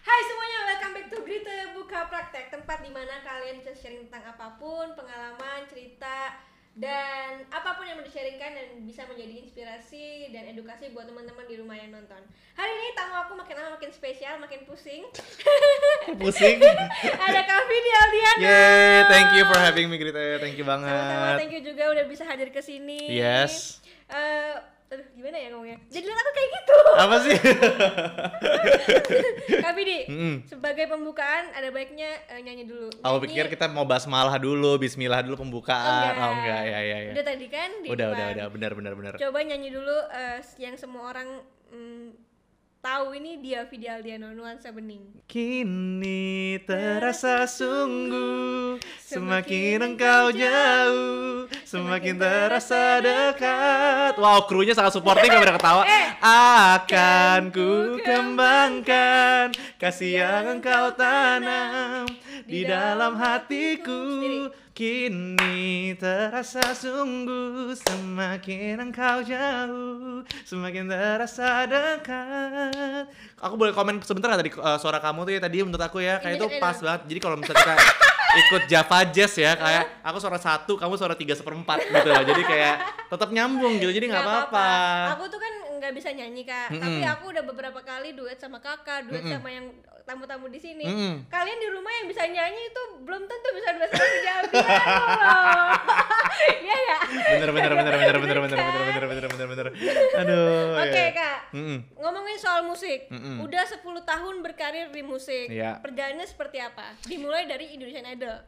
Hai semuanya, welcome back to Grita Buka Praktek Tempat di mana kalian bisa sharing tentang apa pun, pengalaman, cerita Dan apa pun yang mau di-sharingkan dan bisa menjadi inspirasi dan edukasi buat teman-teman di rumah yang nonton Hari ini tamu aku makin lama makin spesial, makin pusing Pusing. Ada Kak Vidi Aldiana Yeay, thank you for having me Grita. Thank you Sama-sama, banget. thank you juga udah bisa hadir ke sini Yes. Eh, aduh, gimana ya ngomongnya? Jadi lihat aku kayak gitu Apa sih? Kak Vidi, Mm-mm. sebagai pembukaan ada baiknya eh, nyanyi dulu Aku Nyanyi- pikir kita mau basmalah dulu, bismillah dulu pembukaan. Oh, Oh enggak, ya ya ya. Udah tadi kan di Udah, depan. udah, udah, benar benar benar. Coba nyanyi dulu eh, yang semua orang mm, tahu ini dia Vidi Aldiano nuansa bening. Kini terasa sungguh Semakin engkau jauh Semakin terasa dekat. Wow krunya sangat supportive gak pada ketawa. Eh. Akan ku kembangkan Kasih yang engkau tanam Di dalam hatiku Kini terasa sungguh Semakin engkau jauh Semakin terasa dekat. Aku boleh komen sebentar nggak tadi eh, suara kamu tuh ya tadi menurut aku ya? Kayak itu pas banget. Jadi kalau misalnya kita ikut Java Jazz ya kayak aku suara satu kamu suara tiga seperempat gitu jadi kayak tetap nyambung gitu. Jadi nggak apa-apa. Aku tuh kan nggak bisa nyanyi kak, Mm-mm. tapi aku udah beberapa kali duet sama kakak, duet Mm-mm. sama yang tamu-tamu di sini. Mm-mm. Kalian di rumah yang bisa nyanyi itu belum tentu bisa duet sama loh. Iya ya. bener bener bener bener bener bener bener bener bener bener bener aduh Oke ya. kak, Mm-mm. ngomongin soal musik, Mm-mm. udah 10 tahun berkarir di musik, Iya. perjalanannya seperti apa? Dimulai dari Indonesian Idol.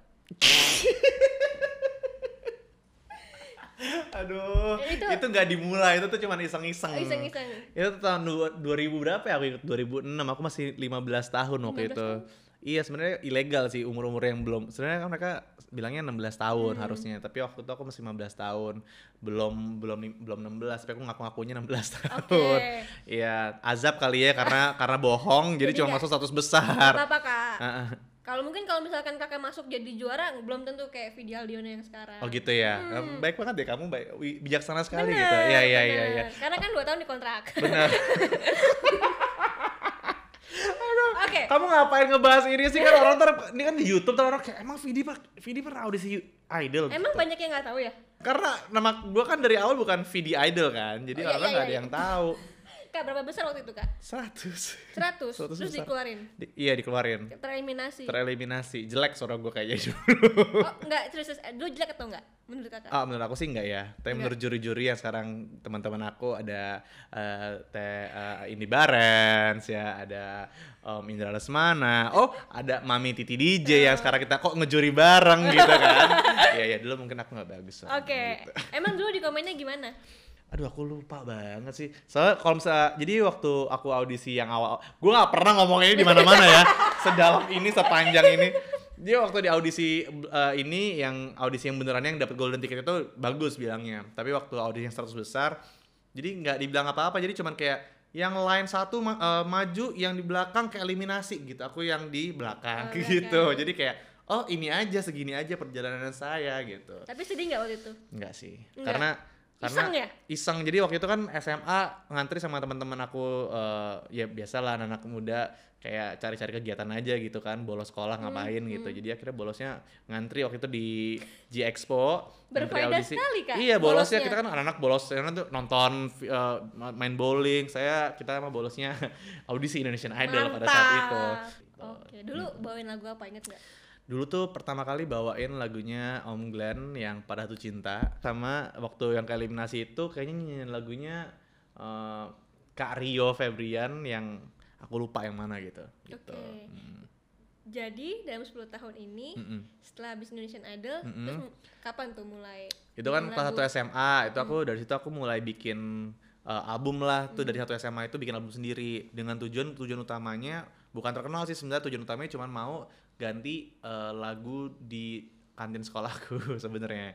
aduh Itu- itu nggak dimulai itu tuh cuma iseng-iseng iseng-iseng. itu tahun dua- 2000 berapa ya aku ikut 2006 aku masih 15 tahun waktu 15 itu tahun. iya sebenarnya ilegal sih umur-umur yang belum sebenarnya kan mereka bilangnya 16 tahun Hmm. harusnya tapi waktu itu aku masih 15 tahun belum belum belum 16 tapi aku ngaku-ngakunya 16 tahun iya azab kali ya karena karena bohong jadi, Jadi cuma masuk status besar apa-apa kak. Kalau mungkin kalau misalkan kakak masuk jadi juara, belum tentu kayak Vidi Aldiano yang sekarang. oh gitu ya baik banget deh kamu baik bijaksana sekali Bener, gitu iya iya iya iya Karena kan dua tahun dikontrak. benar Oke. Kamu ngapain ngebahas ini sih kan orang ter ini kan di YouTube tuh orang kayak emang Vidi pak Vidi pernah audisi idol Emang gitu. banyak yang nggak tahu ya? Karena nama gua kan dari awal bukan Vidi idol kan, jadi Oh, iya, orang iya, nggak ada iya. yang tahu. Kak berapa besar waktu itu kak? 100. 100, 100 terus besar. dikeluarin. Di- iya dikeluarin. Tereliminasi. Tereliminasi. Jelek suara gua kayaknya dulu. oh enggak, terus terus. Dulu jelek atau enggak? Menurut kakak? Ah, menurut aku sih enggak ya. Tapi Enggak. menurut juri-juri yang sekarang teman-teman aku ada eh, teh eh, Indi Barens ya, ada Om Indra Lesmana. Oh, ada Mami Titi DJ yang sekarang kita kok ngejuri bareng gitu kan. Iya ya, dulu mungkin aku nggak bagus. Oke. gitu. Emang dulu di komennya gimana? Aduh aku lupa banget sih. Soalnya kalau misalnya jadi waktu aku audisi yang awal, gue nggak pernah ngomong ini di mana-mana ya. Sedalam ini, sepanjang ini. Dia waktu di audisi eh, ini yang audisi yang beneran yang dapat golden ticket itu bagus bilangnya. Tapi waktu audisi yang 100 besar, jadi nggak dibilang apa-apa. Jadi cuman kayak yang line satu ma- eh, maju, yang di belakang kayak eliminasi gitu. Aku yang di belakang Oh, gitu. Jadi kayak oh ini aja segini aja perjalanan saya gitu. Tapi sedih nggak waktu itu? Enggak sih. Enggak. Karena karena Iseng ya? Iseng. Jadi waktu itu kan SMA ngantri sama teman-teman aku eh, ya biasalah anak-anak muda kayak cari-cari kegiatan aja gitu kan, bolos sekolah Hmm, ngapain gitu. Jadi akhirnya bolosnya ngantri waktu itu di G Expo. Berfaedah sekali, Kak, Iya, bolosnya bolosnya. kita kan anak-anak bolos karena tuh nonton eh, main bowling. Saya kita mah bolosnya audisi Indonesian Idol pada saat itu. Oke, dulu bawain lagu apa inget nggak? Dulu tuh pertama kali bawain lagunya Om Glenn yang Pada Tuh Cinta sama waktu yang ke eliminasi itu kayaknya nyanyiin lagunya eh, Kak Rio Febrian yang aku lupa yang mana gitu. gitu. Oke. Mm. Jadi dalam 10 tahun ini Mm-mm. setelah habis Indonesian Idol, Mm-mm. terus mu- kapan tuh mulai? Itu kan kelas lagu? satu SMA, itu aku dari situ aku mulai bikin eh, album lah tuh dari satu SMA itu bikin album sendiri dengan tujuan tujuan utamanya bukan terkenal sih sebenarnya tujuan utamanya cuma mau ganti eh, lagu di kantin sekolahku sebenarnya.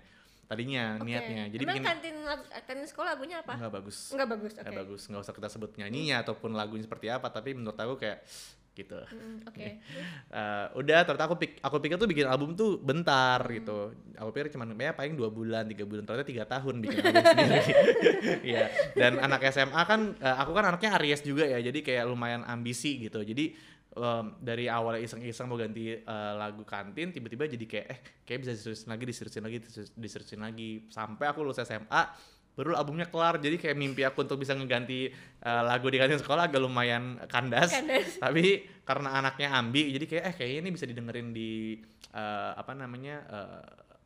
Tadinya Oke. niatnya. Jadi Emang bikin kantin kantin sekolah lagunya apa? nggak bagus. Enggak bagus, oke. nggak bagus. Nggak usah kita sebut nyanyinya ataupun lagunya seperti apa tapi menurut aku kayak gitu. Mm, Oke. Eh, udah ternyata aku pik aku pikir tuh bikin album tuh bentar Hmm. gitu. Aku pikir cuma ya paling dua bulan tiga bulan. Ternyata tiga tahun bikin album sendiri. Iya. Dan anak SMA kan eh, aku kan anaknya Aries juga ya. Jadi kayak lumayan ambisi gitu. Jadi em, dari awalnya iseng-iseng mau ganti eh, lagu kantin tiba-tiba jadi kayak eh kayak bisa diseriusin lagi diseriusin lagi diserius- diseriusin lagi. Sampai aku lulus SMA baru albumnya kelar. Jadi kayak mimpi aku untuk bisa ngeganti eh, lagu di kantin sekolah agak lumayan kandas. Kandas. tapi karena anaknya ambi jadi kayak eh kayaknya ini bisa didengerin di eh, apa namanya eh,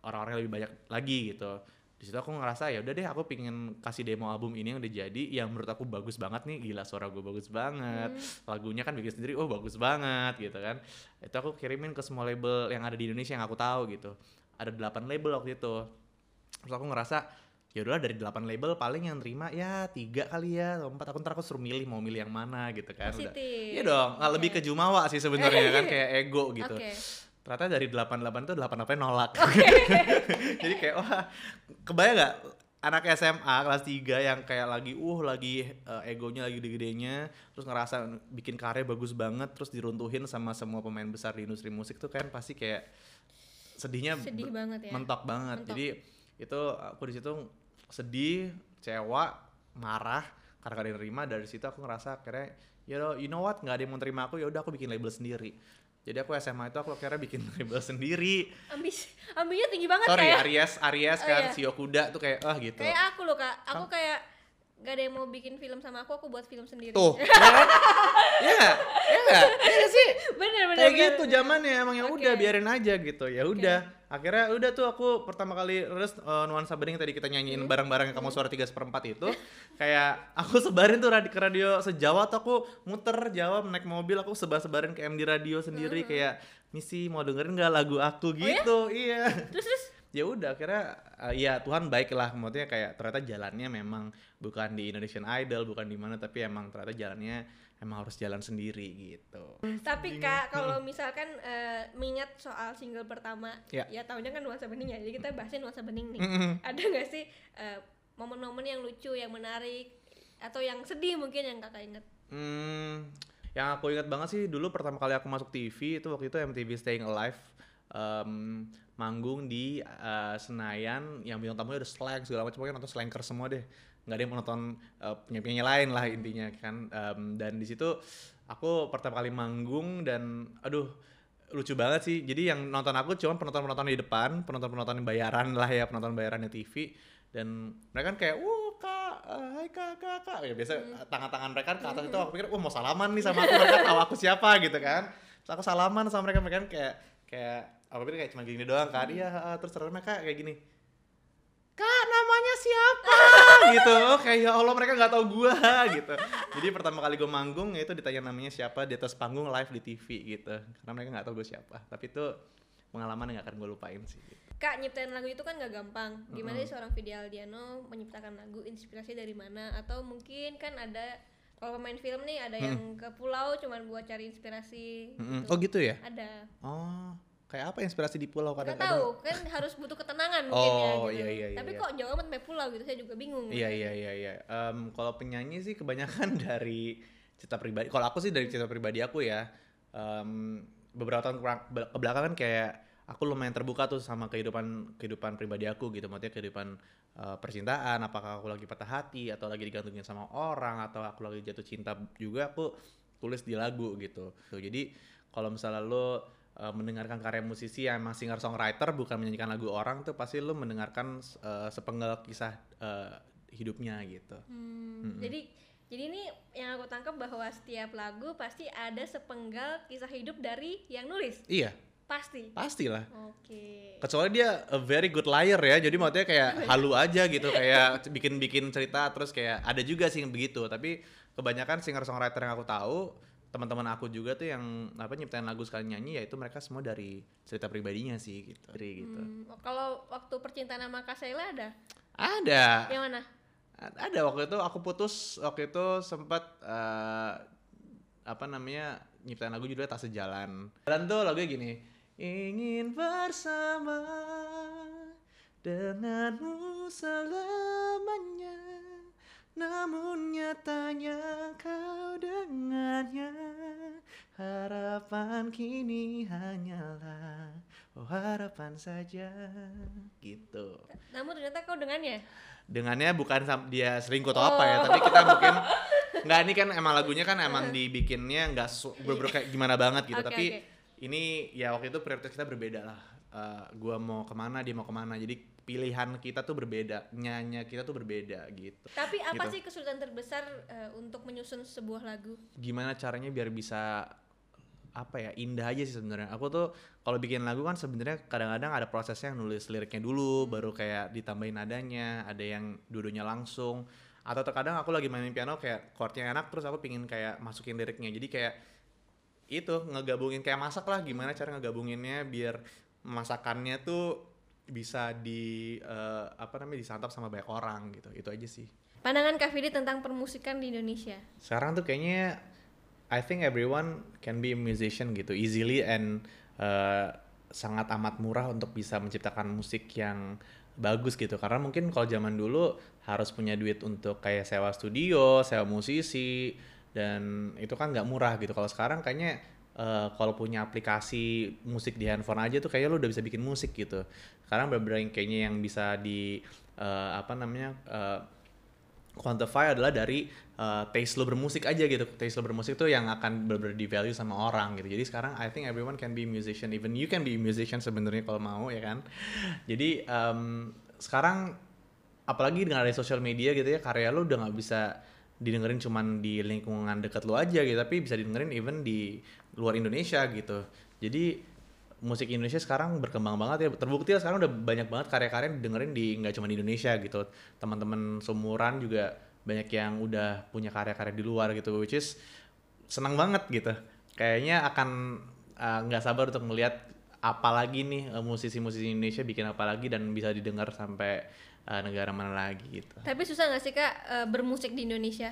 orang-orang yang lebih banyak lagi gitu di situ aku ngerasa ya udah deh aku pingin kasih demo album ini yang udah jadi yang menurut aku bagus banget nih. Gila suara gue bagus banget. Lagunya kan bikin sendiri oh bagus banget gitu kan. Itu aku kirimin ke semua label yang ada di Indonesia yang aku tahu gitu. Ada 8 label waktu itu. Terus aku ngerasa ya udahlah dari 8 label paling yang terima ya tiga kali ya atau empat. Aku ntar aku suruh milih mau milih yang mana gitu kan. Udah- Positif. Iya dong, nggak lebih ke jumawa sih sebenarnya kan kayak ego gitu. Oke. Ternyata dari 88 tuh 88 nolak. Jadi kayak wah, kebayang nggak anak SMA kelas 3 yang kayak lagi uh lagi eh, egonya lagi gede-gedenya terus ngerasa bikin karya bagus banget terus diruntuhin sama semua pemain besar di industri musik tuh kan pasti kayak sedihnya Sedih banget ya. mentok banget. Mentok. Jadi itu aku di situ sedih, kecewa, marah karena gak ada yang nerima dari situ aku ngerasa akhirnya you know, you know what nggak ada yang mau terima aku ya udah aku bikin label sendiri. Jadi aku SMA itu aku akhirnya bikin label sendiri. Ambis, ambinya tinggi banget Sorry kayak. Aries Aries Oh, kan iya. Sio Kuda tuh kayak ah gitu. Kayak aku loh kak, aku kayak gak ada yang mau bikin film sama aku, aku buat film sendiri. Tuh, ya kan? Ya? Ya sih? bener bener. kayak bener. gitu zamannya emang ya Oke. udah biarin aja gitu ya udah akhirnya udah tuh aku pertama kali rilis uh, nuansa bening tadi kita nyanyiin bareng-bareng yang kamu suara tiga seperempat itu. Kayak aku sebarin tuh radi- ke radio sejawa tuh aku muter Jawa naik mobil aku sebar sebarin ke MD radio sendiri kayak misi mau dengerin nggak lagu aku? Gitu iya. Terus terus? Ya udah akhirnya uh, ya Tuhan baik lah maksudnya kayak ternyata jalannya memang bukan di Indonesian Idol bukan di mana tapi emang ternyata jalannya emang harus jalan sendiri gitu Tapi kak, kalau misalkan eh, mengingat soal single pertama, Ya. ya tahunya kan nuansa bening ya. Jadi kita bahasin nuansa bening nih. Mm-mm. Ada nggak sih eh, momen-momen yang lucu, yang menarik, atau yang sedih mungkin yang kakak inget? Hmm, yang aku ingat banget sih dulu pertama kali aku masuk TV itu waktu itu MTV Staying Alive em, manggung di eh, Senayan yang bintang tamunya udah slang segala macam pokoknya nonton slanker semua deh nggak ada yang mau nonton eh, penyanyi lain lah intinya kan. Em, dan di situ aku pertama kali manggung dan aduh lucu banget sih. Jadi yang nonton aku cuma penonton-penonton di depan penonton-penonton bayaran lah ya penonton bayarannya TV dan mereka kan kayak wuh kak eh, hai kak kak kak. Ya biasa tangan-tangan mereka ke atas itu aku pikir wah mau salaman nih sama aku mereka tahu aku siapa gitu kan. Terus aku salaman sama mereka mereka kan kayak kayak aku pikir kayak cuma gini doang kan. Iya ah, terus terus mereka kayak gini kak namanya siapa gitu oh, kayak ya Allah mereka nggak tahu gua gitu jadi pertama kali gue manggung ya itu ditanya namanya siapa di atas panggung live di TV gitu karena mereka nggak tahu gue siapa tapi itu pengalaman yang gak akan gue lupain sih gitu. Kak nyiptain lagu itu kan gak gampang. Gimana sih seorang Vidi Aldiano menciptakan lagu? Inspirasi dari mana? Atau mungkin kan ada kalau pemain film nih ada yang ke pulau cuman buat cari inspirasi. Mm-mm. gitu. oh gitu ya Ada. oh kayak apa inspirasi di pulau kadang-kadang tahu kan harus butuh ketenangan mungkin ya Oh, gitu. iya, iya, iya, Tapi iya. kok jauh amat sampai pulau gitu saya juga bingung. Iya iya iya iya. Em, kalau penyanyi sih kebanyakan dari cerita pribadi. Kalau aku sih dari cerita pribadi aku ya. Em, beberapa tahun ke- belakang kan kayak aku lumayan terbuka tuh sama kehidupan kehidupan pribadi aku gitu. Maksudnya kehidupan eh, percintaan. Apakah aku lagi patah hati atau lagi digantungin sama orang atau aku lagi jatuh cinta juga aku tulis di lagu gitu. Tuh, jadi kalau misalnya lo eh, mendengarkan karya musisi yang emang singer songwriter bukan menyanyikan lagu orang tuh pasti lo mendengarkan eh, sepenggal kisah eh, hidupnya gitu. Hmm, Jadi jadi ini yang aku tangkap bahwa setiap lagu pasti ada sepenggal kisah hidup dari yang nulis. Iya, Pasti. pastilah. Oke. Kecuali dia a very good liar ya, jadi maksudnya kayak halu aja gitu, kayak bikin-bikin cerita terus kayak ada juga sih yang begitu. Tapi kebanyakan singer songwriter yang aku tahu, teman-teman aku juga tuh yang apa nyiptain lagu sekali nyanyi, yaitu mereka semua dari cerita pribadinya sih gitu. Dari gitu. Hmm, kalau waktu percintaan sama Kak Sheila ada? Ada. Yang mana? ada waktu itu aku putus waktu itu sempat eh, apa namanya nyiptain lagu judulnya tak sejalan dan tuh lagunya gini ingin bersama denganmu selamanya namun nyatanya kau dengannya harapan kini hanyalah oh harapan saja gitu. Namun ternyata kau dengannya. dengannya bukan dia selingkuh atau apa ya tapi kita mungkin nggak ini kan emang lagunya kan emang dibikinnya nggak su- bener-bener kayak gimana banget gitu. Oke, tapi oke. ini ya waktu itu prioritas kita berbeda lah. Eh, gua mau ke mana dia mau ke mana. Jadi pilihan kita tuh berbeda nyanyi kita tuh berbeda gitu. Tapi apa Gitu. sih kesulitan terbesar eh, untuk menyusun sebuah lagu? gimana caranya biar bisa apa ya indah aja sih sebenarnya. Aku tuh kalau bikin lagu kan sebenarnya kadang-kadang ada prosesnya yang nulis liriknya dulu baru kayak ditambahin nadanya ada yang dudunya langsung. Atau terkadang aku lagi mainin piano kayak chordnya enak terus aku pingin kayak masukin liriknya. Jadi kayak itu ngegabungin kayak masak lah gimana cara ngegabunginnya biar masakannya tuh bisa di eh, apa namanya disantap sama banyak orang gitu itu aja sih Pandangan Kak Vidi tentang permusikan di Indonesia. sekarang tuh kayaknya I think everyone can be a musician gitu easily and uh, sangat amat murah untuk bisa menciptakan musik yang bagus gitu karena mungkin kalau zaman dulu harus punya duit untuk kayak sewa studio, sewa musisi dan itu kan nggak murah gitu. Kalau sekarang kayaknya uh, kalau punya aplikasi musik di handphone aja tuh kayaknya lu udah bisa bikin musik gitu. Sekarang bener-bener yang kayaknya yang bisa di uh, apa namanya uh, quantify adalah dari uh, taste lo bermusik aja gitu. Taste lo bermusik tuh yang akan benar-benar di value sama orang gitu. Jadi sekarang I think everyone can be musician, even you can be musician sebenarnya kalau mau ya kan. Jadi um, sekarang apalagi dengan ada social media gitu ya karya lo udah nggak bisa didengerin cuman di lingkungan dekat lo aja gitu, tapi bisa didengerin even di luar Indonesia gitu. Jadi musik Indonesia sekarang berkembang banget ya terbukti lah sekarang udah banyak banget karya-karya yang didengerin di nggak cuma di Indonesia gitu teman-teman sumuran juga banyak yang udah punya karya-karya di luar gitu which is senang banget gitu kayaknya akan uh, nggak sabar untuk melihat apalagi nih uh, musisi-musisi Indonesia bikin apa lagi dan bisa didengar sampai uh, negara mana lagi gitu Tapi susah nggak sih Kak eh, bermusik di Indonesia?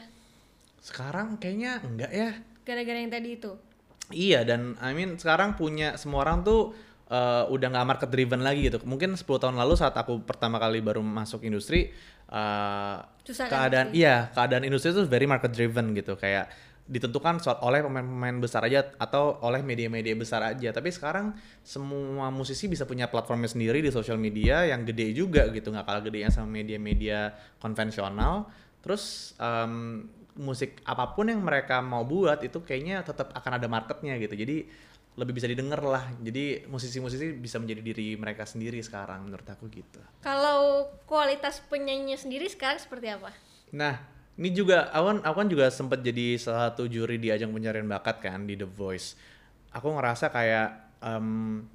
sekarang kayaknya enggak ya Gara-gara yang tadi itu. Iya dan I mean sekarang punya semua orang tuh uh, udah nggak market driven lagi gitu. Mungkin 10 tahun lalu saat aku pertama kali baru masuk industri uh, Susah keadaan pasti? iya keadaan industri itu very market driven gitu kayak ditentukan oleh pemain-pemain besar aja atau oleh media-media besar aja. Tapi sekarang semua musisi bisa punya platformnya sendiri di sosial media yang gede juga gitu nggak kalah gedenya sama media-media konvensional. Terus um, musik apa pun yang mereka mau buat itu kayaknya tetap akan ada marketnya gitu. Jadi lebih bisa didengar lah. Jadi musisi-musisi bisa menjadi diri mereka sendiri sekarang menurut aku gitu. Kalau kualitas penyanyinya sendiri sekarang seperti apa? Nah, ini juga aku aku kan juga sempat jadi salah satu juri di ajang pencarian bakat kan di The Voice. Aku ngerasa kayak um,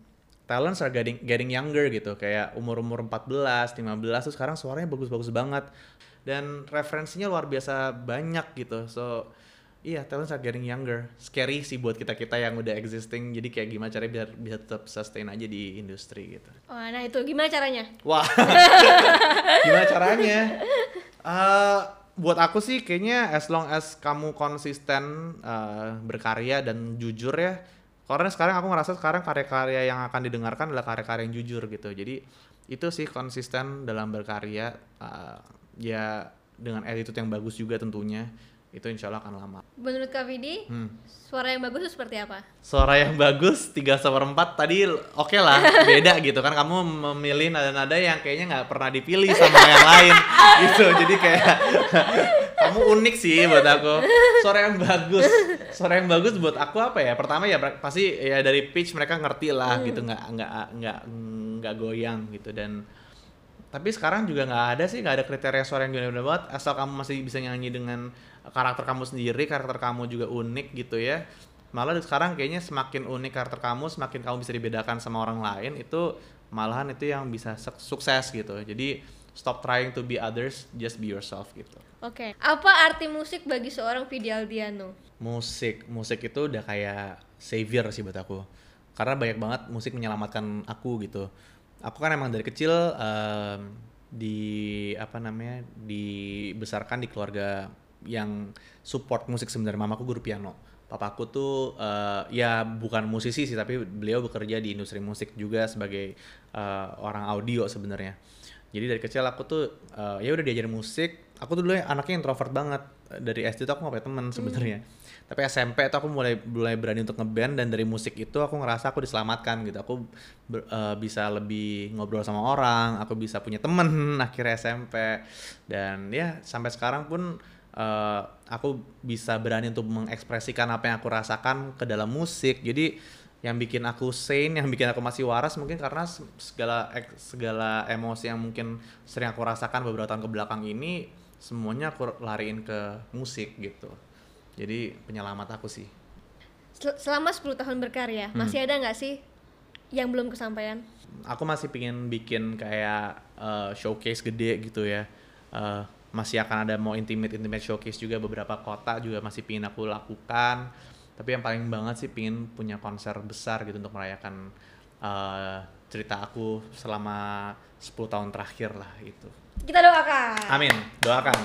talents are getting, getting younger gitu, kayak umur-umur 14, 15 tuh sekarang suaranya bagus-bagus banget dan referensinya luar biasa banyak gitu. So, iya talents are getting younger. Scary sih buat kita-kita yang udah existing. Jadi kayak gimana caranya biar bisa tetap sustain aja di industri gitu. Wah, nah itu gimana caranya? Wah, gimana caranya? Eh, buat aku sih kayaknya as long as kamu konsisten eh, berkarya dan jujur ya. Karena sekarang aku ngerasa sekarang karya-karya yang akan didengarkan adalah karya-karya yang jujur gitu. Jadi itu sih konsisten dalam berkarya. eh, ya dengan attitude yang bagus juga tentunya. Itu insya Allah akan lama. Menurut Kak Vidi, Hmm. suara yang bagus itu seperti apa? Suara yang bagus 3 seperempat tadi oke lah beda gitu kan kamu memilih nada-nada yang kayaknya nggak pernah dipilih sama yang lain gitu jadi kayak kamu unik sih buat aku suara yang bagus suara yang bagus buat aku apa ya pertama ya pasti ya dari pitch mereka ngerti lah gitu nggak nggak nggak nggak goyang gitu dan tapi sekarang juga nggak ada sih nggak ada kriteria suara yang gimana banget asal kamu masih bisa nyanyi dengan karakter kamu sendiri karakter kamu juga unik gitu ya malah sekarang kayaknya semakin unik karakter kamu semakin kamu bisa dibedakan sama orang lain itu malahan itu yang bisa suk- sukses gitu jadi stop trying to be others just be yourself gitu Oke. Apa arti musik bagi seorang Vidi Aldiano? musik musik itu udah kayak savior sih buat aku karena banyak banget musik menyelamatkan aku gitu aku kan emang dari kecil em, di apa namanya dibesarkan di keluarga yang support musik sebenarnya. Mamaku guru piano. Papaku tuh eh, ya bukan musisi sih tapi beliau bekerja di industri musik juga sebagai eh, orang audio sebenarnya. Jadi dari kecil aku tuh eh, ya udah diajarin musik. Aku tuh dulu anaknya introvert banget. Dari SD tuh aku gak punya temen sebenarnya. Tapi SMP tuh aku mulai mulai berani untuk ngeband dan dari musik itu aku ngerasa aku diselamatkan gitu. Aku ber- eh, bisa lebih ngobrol sama orang aku bisa punya temen akhirnya SMP dan ya sampai sekarang pun eh, aku bisa berani untuk mengekspresikan apa yang aku rasakan ke dalam musik jadi yang bikin aku sane yang bikin aku masih waras mungkin karena se- segala segala emosi yang mungkin sering aku rasakan beberapa tahun ke belakang ini semuanya aku lariin ke musik gitu jadi penyelamat aku sih Sel- Selama 10 tahun berkarya, Hmm. masih ada nggak sih yang belum kesampaian? aku masih pingin bikin kayak uh, showcase gede gitu ya Uh, masih akan ada mau intimate intimate showcase juga beberapa kota juga masih pingin aku lakukan tapi yang paling banget sih pingin punya konser besar gitu untuk merayakan uh, cerita aku selama 10 tahun terakhir lah itu Kita doakan. amin doakan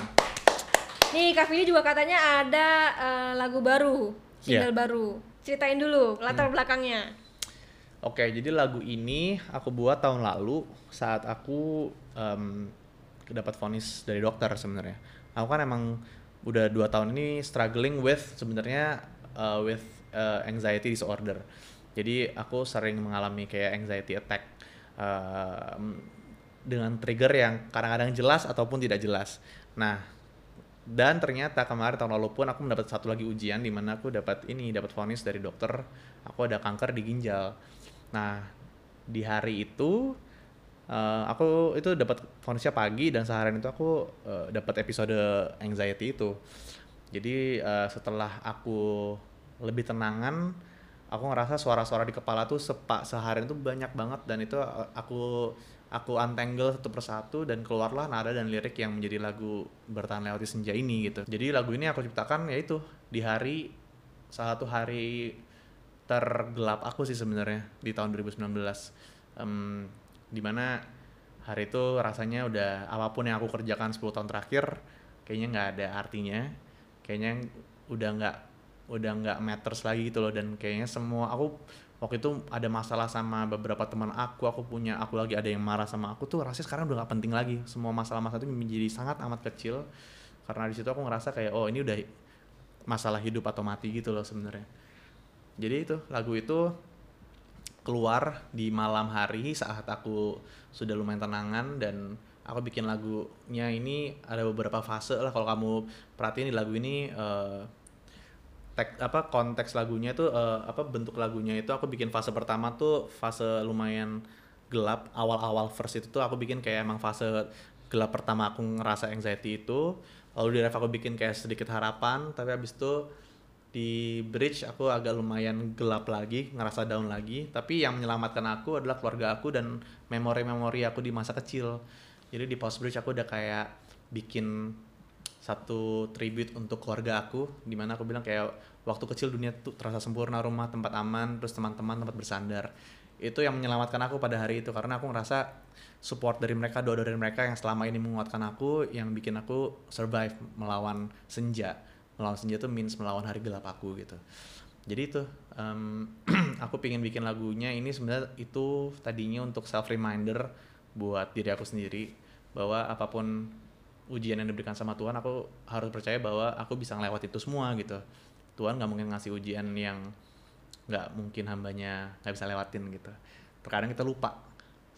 Nih Kak Vili juga katanya ada eh, lagu baru, single Iya. baru. Ceritain dulu latar Hmm. belakangnya. Oke, jadi lagu ini aku buat tahun lalu saat aku em, dapat vonis dari dokter sebenarnya. Aku kan emang udah dua tahun ini struggling with sebenarnya uh, with uh, anxiety disorder. Jadi aku sering mengalami kayak anxiety attack um, dengan trigger yang kadang-kadang jelas ataupun tidak jelas. Nah, dan ternyata kemarin tahun lalu pun aku mendapat satu lagi ujian di mana aku dapat ini dapat vonis dari dokter aku ada kanker di ginjal. Nah di hari itu eh, aku itu dapat vonisnya pagi dan seharian itu aku eh, dapat episode anxiety itu. Jadi eh, setelah aku lebih tenangan aku ngerasa suara-suara di kepala tuh sepak seharian tuh banyak banget dan itu aku aku untangle satu persatu dan keluarlah nada dan lirik yang menjadi lagu bertahan lewati senja ini gitu. Jadi lagu ini aku ciptakan yaitu di hari salah satu hari tergelap aku sih sebenarnya di tahun 2019. Em, di mana hari itu rasanya udah apa pun yang aku kerjakan 10 tahun terakhir kayaknya nggak ada artinya. Kayaknya udah nggak udah nggak matters lagi gitu loh. Dan kayaknya semua aku waktu itu ada masalah sama beberapa teman aku aku punya aku lagi ada yang marah sama aku tuh rasanya sekarang udah nggak penting lagi. Semua masalah-masalah itu menjadi sangat amat kecil. Karena di situ aku ngerasa kayak oh ini udah masalah hidup atau mati gitu loh sebenarnya. Jadi itu lagu itu keluar di malam hari saat aku sudah lumayan tenangan dan aku bikin lagunya ini ada beberapa fase lah. Kalau kamu perhatiin di lagu ini eh, tek, apa konteks lagunya tuh eh, apa bentuk lagunya itu aku bikin fase pertama tuh fase lumayan gelap. Awal-awal verse itu tuh aku bikin kayak emang fase gelap pertama aku ngerasa anxiety itu. Lalu di ref aku bikin kayak sedikit harapan tapi habis itu di bridge aku agak lumayan gelap lagi ngerasa down lagi. Tapi yang menyelamatkan aku adalah keluarga aku dan memori-memori aku di masa kecil. Jadi di post bridge aku udah kayak bikin satu tribute untuk keluarga aku di mana aku bilang kayak waktu kecil dunia tuh terasa sempurna rumah tempat aman terus teman-teman tempat bersandar. Itu yang menyelamatkan aku pada hari itu karena aku ngerasa support dari mereka doa dari mereka yang selama ini menguatkan aku yang bikin aku survive melawan senja melawan senja itu means melawan hari gelap aku gitu. Jadi itu em, aku pingin bikin lagunya ini sebenarnya itu tadinya untuk self reminder buat diri aku sendiri bahwa apa pun ujian yang diberikan sama Tuhan aku harus percaya bahwa aku bisa ngelewat itu semua gitu. Tuhan nggak mungkin ngasih ujian yang nggak mungkin hambanya nggak bisa lewatin gitu. Terkadang kita lupa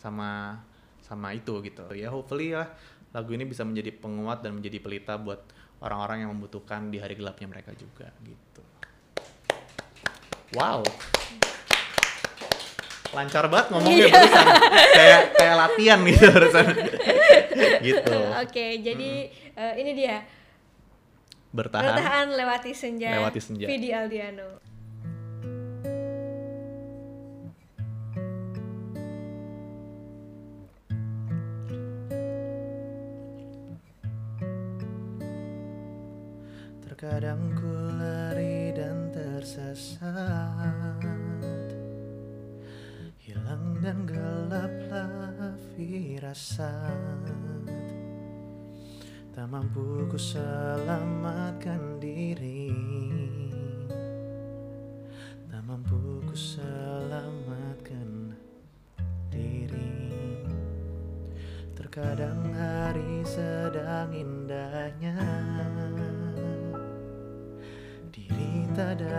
sama sama itu gitu. Ya hopefully lah lagu ini bisa menjadi penguat dan menjadi pelita buat orang-orang yang membutuhkan di hari gelapnya mereka juga gitu. Wow. Lancar banget ngomongnya barusan. Kayak kayak latihan gitu barusan. Gitu. Oke, jadi eh, ini dia. Bertahan, bertahan lewati senja. Lewati senja. Vidi Aldiano. Terkadang ku lari dan tersesat. Hilang dan gelaplah firasat. Tak mampu ku selamatkan diri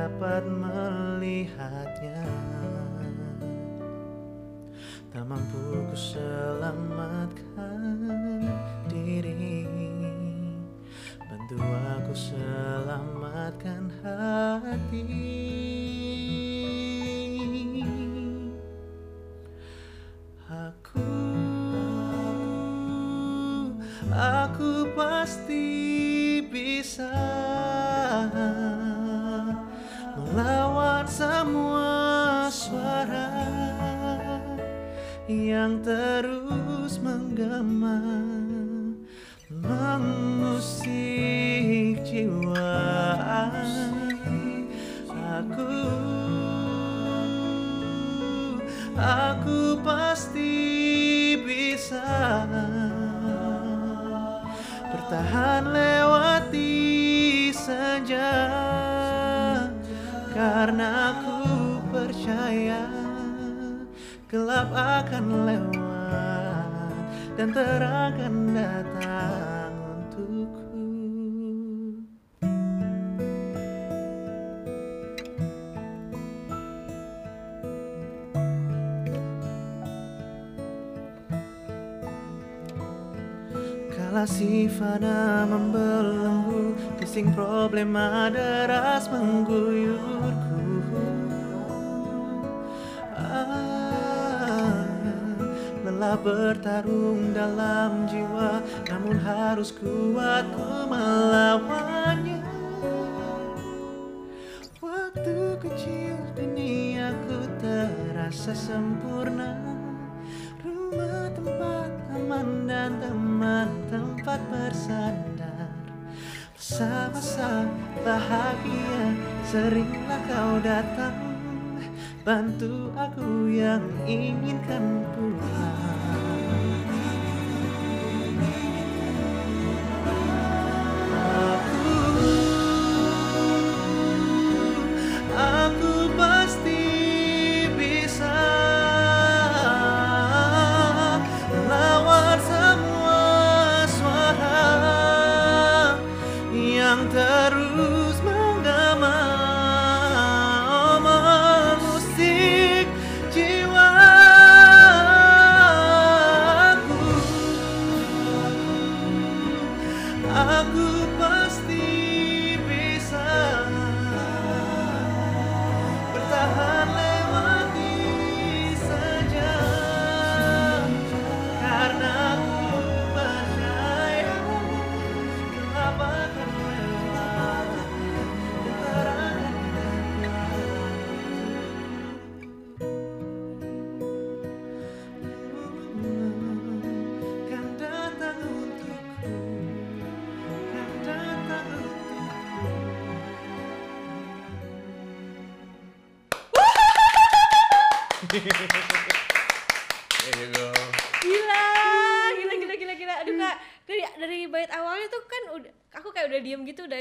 dapat melihatnya. Tak mampu Si fana membelenggu Pusing problema deras mengguyurku. Ah, Lelah bertarung dalam jiwa Namun harus kuat ku melawannya. Waktu kecil duniaku terasa sempurna bersandar. Masa-masa bahagia seringlah kau datang. Bantu aku yang inginkan pulang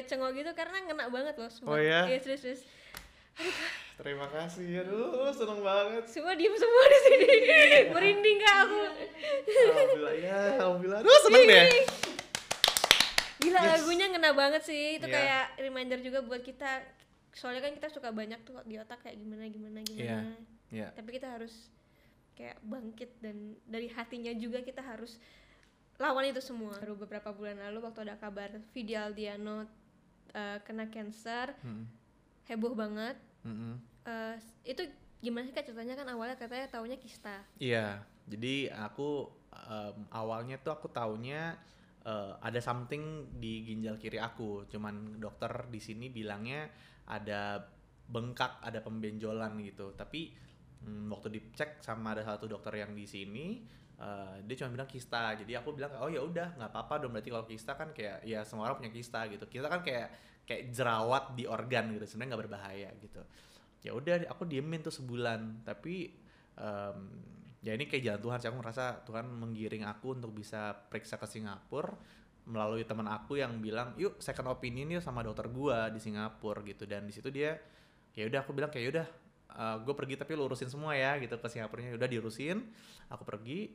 cengok gitu karena ngena banget loh semua. Oh ya? Iya serius serius. Terima kasih, aduh seneng banget. Semua diem semua di sini. Merinding kak aku. Alhamdulillah ya, alhamdulillah. Aduh seneng deh. Gila Yes. lagunya ngena banget sih. Itu Iya. kayak reminder juga buat kita. Soalnya kan kita suka banyak tuh di otak kayak gimana gimana gimana. Iya. Tapi kita harus kayak bangkit dan dari hatinya juga kita harus lawan itu semua. Baru beberapa bulan lalu waktu ada kabar Vidi Aldiano eh, kena cancer, Mm-mm. heboh banget. Mm-mm. Eh, itu gimana sih kak ceritanya kan awalnya katanya taunya kista. Iya, jadi aku em, awalnya tuh aku taunya eh, ada something di ginjal kiri aku. Cuman dokter di sini bilangnya ada bengkak, ada pembenjolan gitu. Tapi mm, waktu dicek sama ada satu dokter yang di sini, eh, dia cuma bilang kista. Jadi aku bilang oh ya udah nggak apa-apa dong berarti kalau kista kan kayak ya semua orang punya kista gitu. Kista kan kayak kayak jerawat di organ gitu. Sebenarnya nggak berbahaya gitu. Ya udah aku diemin tuh sebulan. Tapi em, ya ini kayak jalan Tuhan sih aku ngerasa Tuhan menggiring aku untuk bisa periksa ke Singapura melalui teman aku yang bilang yuk second opinion yuk sama dokter gua di Singapura gitu dan di situ dia ya udah aku bilang kayak udah gue pergi tapi lu urusin semua ya gitu ke Singapurnya udah diurusin aku pergi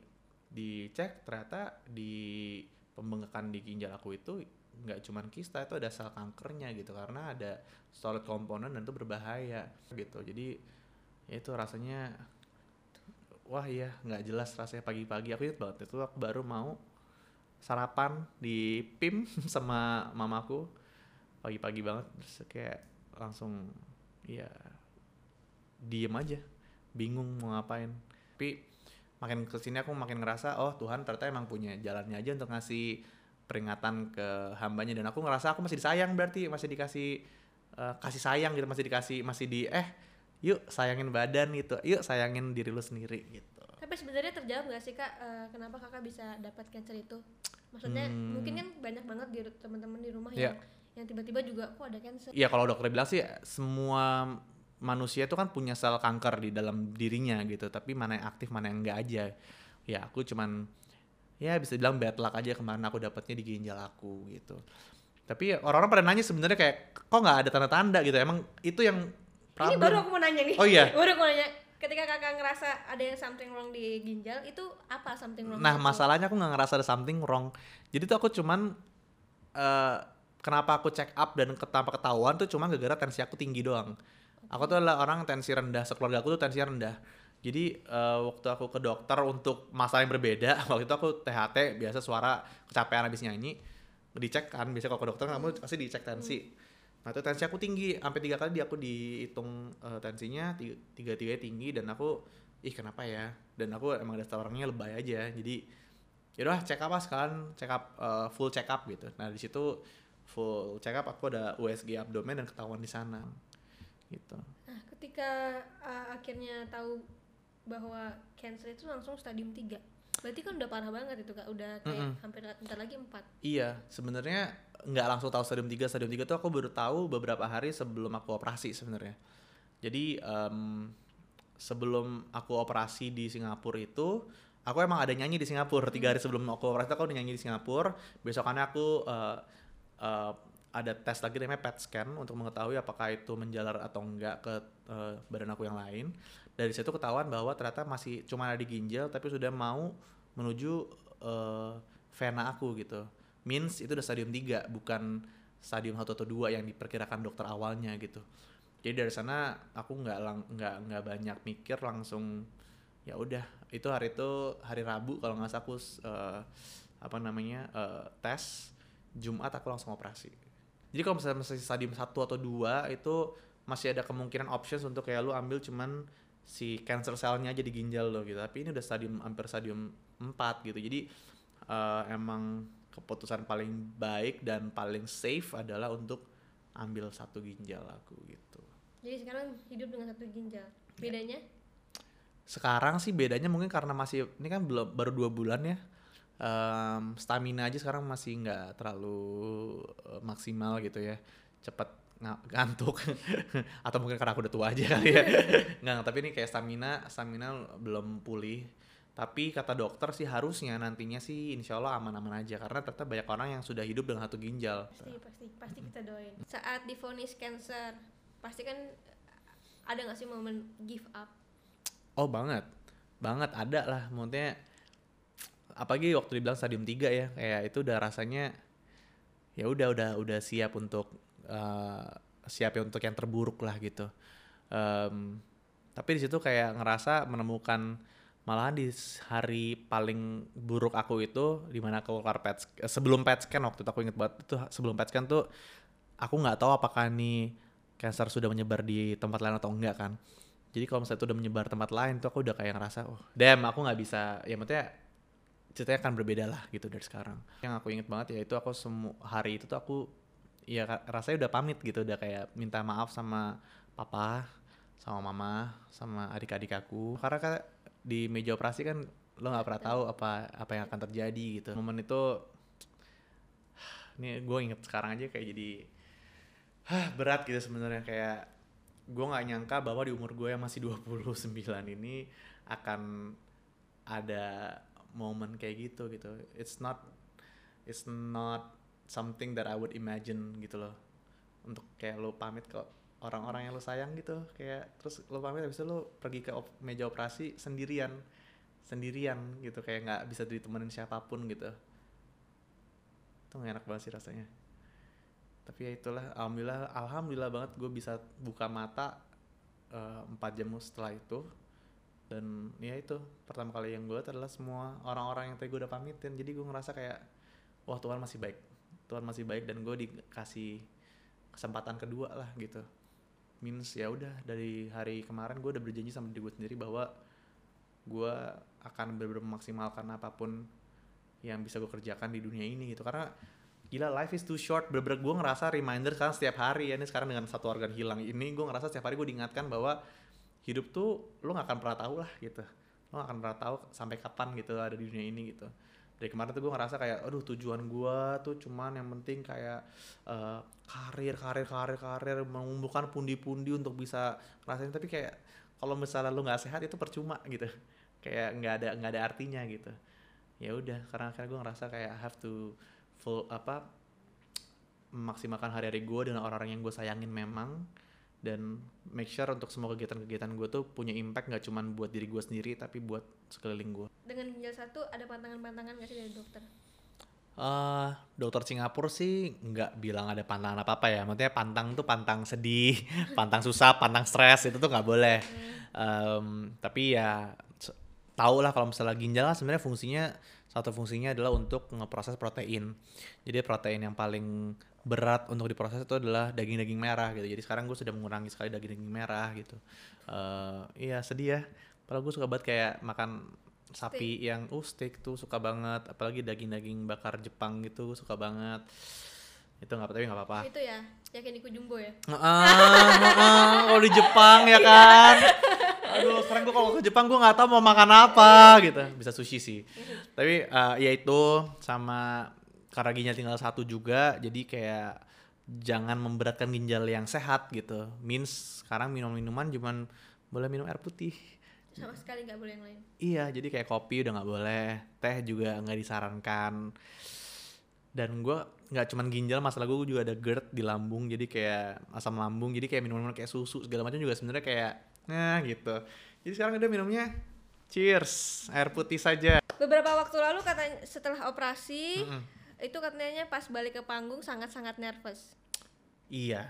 dicek ternyata di pembengkakan di ginjal aku itu nggak cuman kista itu ada sel kankernya gitu karena ada solid komponen dan itu berbahaya gitu. Jadi ya itu rasanya wah iya nggak jelas rasanya pagi-pagi. Aku ingat banget itu aku baru mau sarapan di PIM sama mamaku. Pagi-pagi banget terus kayak langsung ya diem aja bingung mau ngapain. Tapi makin ke sini aku makin ngerasa oh Tuhan ternyata emang punya jalannya aja untuk ngasih peringatan ke hambanya dan aku ngerasa aku masih disayang berarti masih dikasih eh, kasih sayang gitu masih dikasih masih di eh yuk sayangin badan gitu yuk sayangin diri lu sendiri gitu Tapi sebenarnya terjawab nggak sih kak eh, kenapa kakak bisa dapat cancer itu? Maksudnya Hmm. mungkin kan banyak banget di teman-teman di rumah Iya. yang yang tiba-tiba juga kok ada cancer. Iya kalau dokter bilang sih semua manusia itu kan punya sel kanker di dalam dirinya gitu, tapi mana yang aktif mana yang enggak aja. Ya aku cuman ya bisa bilang bad luck aja kemarin aku dapatnya di ginjal aku gitu. Tapi orang-orang pada nanya sebenarnya kayak kok nggak ada tanda-tanda gitu. Emang itu yang Ini problem. baru aku mau nanya nih. Oh iya. baru aku mau nanya. Ketika kakak ngerasa ada yang something wrong di ginjal, itu apa something wrong? Nah itu? masalahnya aku nggak ngerasa ada something wrong. Jadi tuh aku cuman eh, kenapa aku check up dan tanpa ketahuan tuh cuman gara-gara tensi aku tinggi doang. Aku tuh adalah orang tensi rendah, sekeluarga aku tuh tensi rendah. Jadi eh, waktu aku ke dokter untuk masalah yang berbeda, waktu itu aku THT biasa suara kecapean habis nyanyi, dicek kan, biasa kalau ke dokter kamu pasti dicek tensi. Nah itu tensi aku tinggi, sampai tiga kali di aku dihitung eh, tensinya, tiga, tiga tinggi dan aku ih kenapa ya? Dan aku emang dasar orangnya lebay aja, jadi yaudah check up lah sekalian check up eh, full check up gitu. Nah di situ full check up aku ada USG abdomen dan ketahuan di sana gitu. Nah, ketika uh, akhirnya tahu bahwa cancer itu langsung stadium 3. Berarti kan udah parah banget itu Kak, udah kayak Mm-mm. hampir bentar lagi 4. Iya, sebenarnya nggak langsung tahu stadium 3, stadium 3 tuh aku baru tahu beberapa hari sebelum aku operasi sebenarnya. Jadi em, sebelum aku operasi di Singapura itu, aku emang ada nyanyi di Singapura. Tiga hari sebelum aku operasi aku udah nyanyi di Singapura. Besokannya aku eh, eh, ada tes lagi namanya PET scan untuk mengetahui apakah itu menjalar atau enggak ke eh, badan aku yang lain. Dari situ ketahuan bahwa ternyata masih cuma ada di ginjal tapi sudah mau menuju eh, vena aku gitu. Means itu udah stadium 3 bukan stadium 1 atau 2 yang diperkirakan dokter awalnya gitu. Jadi dari sana aku nggak nggak nggak banyak mikir langsung ya udah itu hari itu hari Rabu kalau nggak salah aku eh, apa namanya eh, tes Jumat aku langsung operasi. Jadi kalau misalnya masih stadium 1 atau 2 itu masih ada kemungkinan options untuk kayak lu ambil cuman si cancer cell-nya aja di ginjal lo gitu. Tapi ini udah stadium hampir stadium 4 gitu. Jadi eh, emang keputusan paling baik dan paling safe adalah untuk ambil satu ginjal aku gitu. Jadi sekarang hidup dengan satu ginjal. Bedanya? Sekarang sih bedanya mungkin karena masih ini kan belum baru dua bulan ya. Em, stamina aja sekarang masih nggak terlalu eh, maksimal gitu ya. Cepet nga- ngantuk atau mungkin karena aku udah tua aja kali ya. Nggak, tapi ini kayak stamina stamina belum pulih. Tapi kata dokter sih harusnya nantinya sih insya Allah aman-aman aja karena ternyata banyak orang yang sudah hidup dengan satu ginjal. Pasti, pasti, pasti kita doain. Saat divonis cancer, pasti kan ada nggak sih momen give up? Oh banget, banget ada lah. Maksudnya apalagi waktu dibilang stadium 3 ya, kayak itu udah rasanya ya udah udah udah siap untuk eh, siap ya untuk yang terburuk lah gitu. Em, tapi di situ kayak ngerasa menemukan malahan di hari paling buruk aku itu di mana aku keluar pet eh, sebelum pet scan waktu itu aku inget banget itu sebelum pet scan tuh aku nggak tahu apakah nih cancer sudah menyebar di tempat lain atau enggak kan jadi kalau misalnya itu udah menyebar tempat lain tuh aku udah kayak ngerasa oh damn aku nggak bisa ya maksudnya ceritanya akan berbeda lah gitu dari sekarang. Yang aku inget banget ya itu aku semu hari itu tuh aku ya rasanya udah pamit gitu udah kayak minta maaf sama papa sama mama sama adik-adik aku. Karena kan di meja operasi kan lo nggak pernah tahu apa apa yang akan terjadi gitu. Momen itu ini gue inget sekarang aja kayak jadi hah, berat gitu sebenarnya. Kayak gue nggak nyangka bahwa di umur gue yang masih 29 ini akan ada momen kayak gitu gitu. It's not it's not something that I would imagine gitu loh. Untuk kayak lo pamit ke orang-orang yang lo sayang gitu kayak terus lo pamit habis itu lo pergi ke op- meja operasi sendirian sendirian gitu kayak nggak bisa ditemenin siapa pun gitu. Itu nggak enak banget sih rasanya. Tapi ya itulah alhamdulillah alhamdulillah banget gue bisa buka mata eh, empat jam setelah itu dan ya itu pertama kali yang gue adalah semua orang-orang yang tadi gue udah pamitin. Jadi gue ngerasa kayak wah Tuhan masih baik. Tuhan masih baik dan gue dikasih kesempatan kedua lah gitu. Means ya udah dari hari kemarin gue udah berjanji sama diri gue sendiri bahwa gue akan benar-benar memaksimalkan apa pun yang bisa gue kerjakan di dunia ini gitu. Karena gila life is too short. Bener-bener gue ngerasa reminder sekarang setiap hari ya. Ini sekarang dengan satu organ hilang ini gue ngerasa setiap hari gue diingatkan bahwa hidup tuh lo gak akan pernah tahu lah gitu. Lo gak akan pernah tahu sampai kapan gitu ada di dunia ini gitu. Dari kemarin tuh gue ngerasa kayak aduh tujuan gue tuh cuman yang penting kayak uh, karir karir karir karir mengumpulkan pundi-pundi untuk bisa ngerasain. Tapi kayak kalau misalnya lo nggak sehat itu percuma gitu. Kayak nggak ada nggak ada artinya gitu. Ya udah karena akhirnya gue ngerasa kayak I have to full apa memaksimalkan hari-hari gue dengan orang-orang yang gue sayangin memang dan make sure untuk semua kegiatan-kegiatan gue tuh punya impact nggak cuma buat diri gue sendiri tapi buat sekeliling gue. Dengan ginjal satu ada pantangan-pantangan nggak sih dari dokter? Uh, dokter Singapura sih nggak bilang ada pantangan apa apa ya, maksudnya pantang tuh pantang sedih, pantang susah, pantang stres itu tuh nggak boleh. Hmm. Um, tapi ya tau lah kalau misalnya ginjal kan sebenarnya fungsinya satu fungsinya adalah untuk ngeproses protein. Jadi protein yang paling berat untuk diproses itu adalah daging-daging merah gitu. Jadi sekarang gue sudah mengurangi sekali daging-daging merah gitu. Uh, iya sedih ya. Padahal gue suka banget kayak makan sapi steak. yang uh steak tuh suka banget. Apalagi daging-daging bakar Jepang gitu suka banget. Itu nggak tapi nggak apa-apa. Itu ya, yakin di Jumbo ya. Ah, uh, kalau di Jepang ya kan. aduh sekarang gue kalau ke Jepang gue nggak tahu mau makan apa gitu bisa sushi sih tapi uh, ya itu sama karena ginjal tinggal satu juga jadi kayak jangan memberatkan ginjal yang sehat gitu means sekarang minum minuman cuman boleh minum air putih sama sekali nggak boleh yang lain iya jadi kayak kopi udah nggak boleh teh juga nggak disarankan dan gue nggak cuman ginjal masalah gue juga ada GERD di lambung jadi kayak asam lambung jadi kayak minuman kayak susu segala macam juga sebenarnya kayak Nah gitu. Jadi sekarang udah minumnya cheers, air putih saja. Beberapa waktu lalu katanya setelah operasi mm -mm. Itu katanya pas balik ke panggung sangat-sangat nervous. Iya,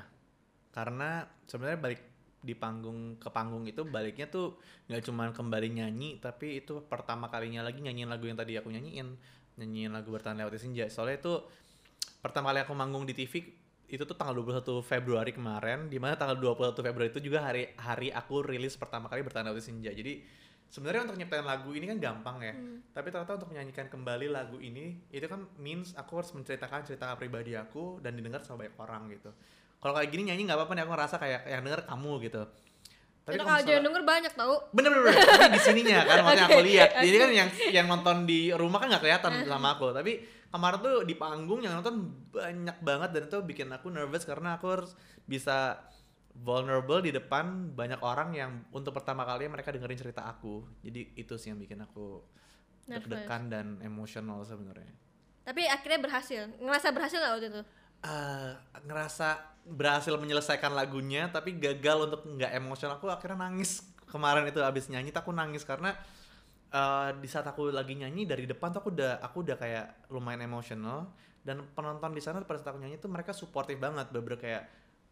karena sebenarnya balik di panggung ke panggung itu baliknya tuh nggak cuma kembali nyanyi tapi itu pertama kalinya lagi nyanyiin lagu yang tadi aku nyanyiin nyanyiin lagu bertahan lewat senja. Soalnya itu pertama kali aku manggung di TV itu tuh tanggal 21 Februari kemarin di mana tanggal 21 Februari itu juga hari hari aku rilis pertama kali bertanda di senja. Jadi sebenarnya untuk nyiptain lagu ini kan gampang ya hmm. tapi ternyata untuk menyanyikan kembali lagu ini itu kan means aku harus menceritakan cerita pribadi aku dan didengar sama banyak orang gitu kalau kayak gini nyanyi nggak apa-apa nih aku ngerasa kayak yang denger kamu gitu tapi kalau aja denger banyak tau bener bener, bener. tapi di sininya kan maksudnya okay. aku lihat okay. jadi kan yang yang nonton di rumah kan nggak kelihatan sama aku tapi kemarin tuh di panggung yang nonton banyak banget dan itu bikin aku nervous karena aku harus bisa vulnerable di depan banyak orang yang untuk pertama kali mereka dengerin cerita aku. Jadi itu sih yang bikin aku deg-degan dan emosional sebenarnya. Tapi akhirnya berhasil. Ngerasa berhasil gak waktu itu? Uh, ngerasa berhasil menyelesaikan lagunya tapi gagal untuk nggak emosional. Aku akhirnya nangis. Kemarin itu abis nyanyi aku nangis karena uh, di saat aku lagi nyanyi dari depan tuh aku udah aku udah kayak lumayan emosional. Dan penonton di sana pada saat aku nyanyi tuh mereka supportive banget. Bener, -bener kayak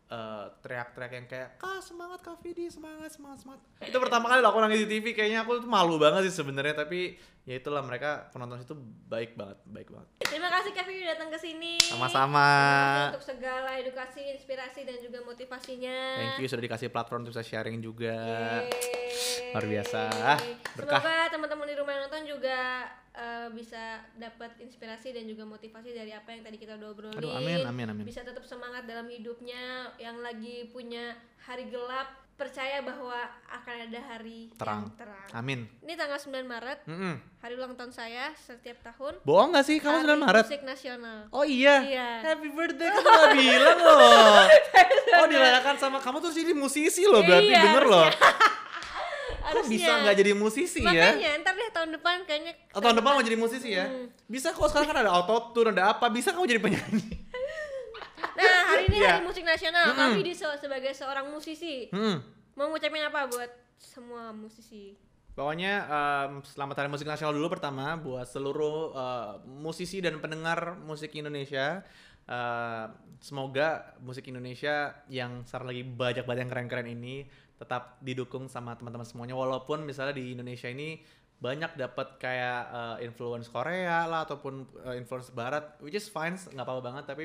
uh, teriak-teriak yang kayak kak semangat kak Vidi semangat semangat semangat. Itu pertama kali aku nangis di TV kayaknya aku tuh malu banget sih sebenarnya tapi ya itulah mereka penonton itu baik banget baik banget. Terima kasih Kak Vidi datang ke sini. Sama-sama. Untuk segala edukasi inspirasi dan juga motivasinya. Thank you sudah dikasih platform untuk bisa sharing juga. Yeay. Luar biasa berkah semoga teman-teman di rumah nonton juga uh, bisa dapat inspirasi dan juga motivasi dari apa yang tadi kita udah obrolin. Aduh, amin, amin, amin. Bisa tetap semangat dalam hidupnya yang lagi punya hari gelap percaya bahwa akan ada hari terang. yang terang. Amin. Ini tanggal 9 Maret, mm -hmm. hari ulang tahun saya setiap tahun. Bohong gak sih kamu 9 Maret? Musik nasional. Oh iya. Iya. Happy birthday kan udah bilang loh. oh dirayakan sama kamu tuh jadi musisi loh berarti iya, denger loh. Kok bisa nggak jadi musisi Makanya, ya? Makanya, ntar deh tahun depan kayaknya. Oh, tahun depan mau jadi musisi ya? Hmm. Bisa kok sekarang kan ada auto tune, ada apa? Bisa kamu jadi penyanyi? nah, hari ini yeah. hari musik nasional. Mm -hmm. Kami di sebagai seorang musisi. Mm. Mau ngucapin apa buat semua musisi? Pokoknya um, selamat hari musik nasional dulu pertama buat seluruh uh, musisi dan pendengar musik Indonesia. Uh, semoga musik Indonesia yang sekarang lagi banyak banget yang keren-keren ini tetap didukung sama teman-teman semuanya walaupun misalnya di Indonesia ini banyak dapat kayak uh, influence Korea lah ataupun uh, influence Barat, which is fine, nggak apa-apa banget. Tapi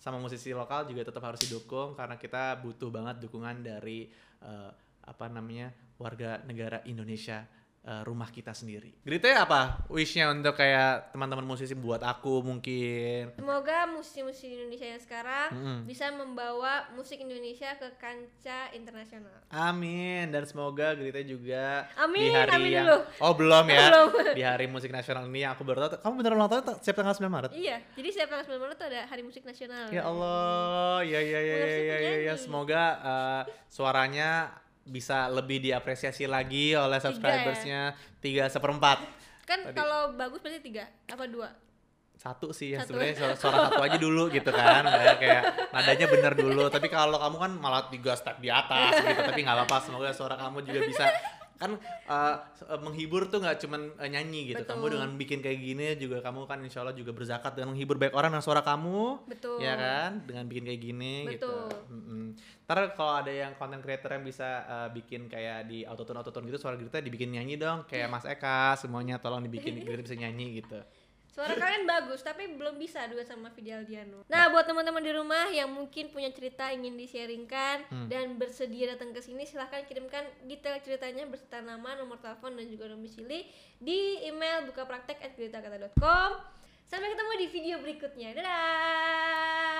sama musisi lokal juga tetap harus didukung karena kita butuh banget dukungan dari uh, apa namanya warga negara Indonesia uh, rumah kita sendiri. Grita apa wishnya untuk kayak teman-teman musisi buat aku mungkin? Semoga musisi-musisi Indonesia yang sekarang Mm-mm. bisa membawa musik Indonesia ke kancah internasional. Amin dan semoga Grita juga Amin, di hari amin yang dulu. oh belum ya Belum. di hari musik nasional ini yang aku baru tahu kamu beneran ulang tahun ta- setiap tanggal 9 Maret Iya, jadi setiap tanggal 9 Maret itu ada Hari Musik Nasional. ya Allah ya ya ya ya ya, ya, ya. penyanyi. semoga uh, suaranya bisa lebih diapresiasi lagi oleh ya? subscribersnya. Tiga seperempat. Kan kalau bagus berarti tiga apa dua? satu sih ya sebenarnya suara, suara satu aja dulu gitu kan. Kayak, kayak nadanya bener dulu. Tapi kalau kamu kan malah tiga step di atas gitu. Tapi nggak apa-apa semoga suara kamu juga bisa kan uh, menghibur tuh nggak cuman uh, nyanyi gitu kamu Betul. dengan bikin kayak gini juga kamu kan insya Allah juga berzakat dengan menghibur banyak orang dengan suara kamu Betul. ya kan dengan bikin kayak gini gitu Betul. Mm-mm. ntar kalau ada yang content creator yang bisa uh, bikin kayak di autotune autotune gitu suara kita dibikin nyanyi dong kayak Mas Eka semuanya tolong dibikin kita bisa nyanyi gitu Suara kalian bagus, tapi belum bisa duet sama Vidi Aldiano. Nah, buat teman-teman di rumah yang mungkin punya cerita ingin di-sharingkan Hmm. dan bersedia datang ke sini, silahkan kirimkan detail ceritanya beserta nama, nomor telepon dan juga domisili di email bukapraktek@geritakata.com. Sampai ketemu di video berikutnya. Dadah.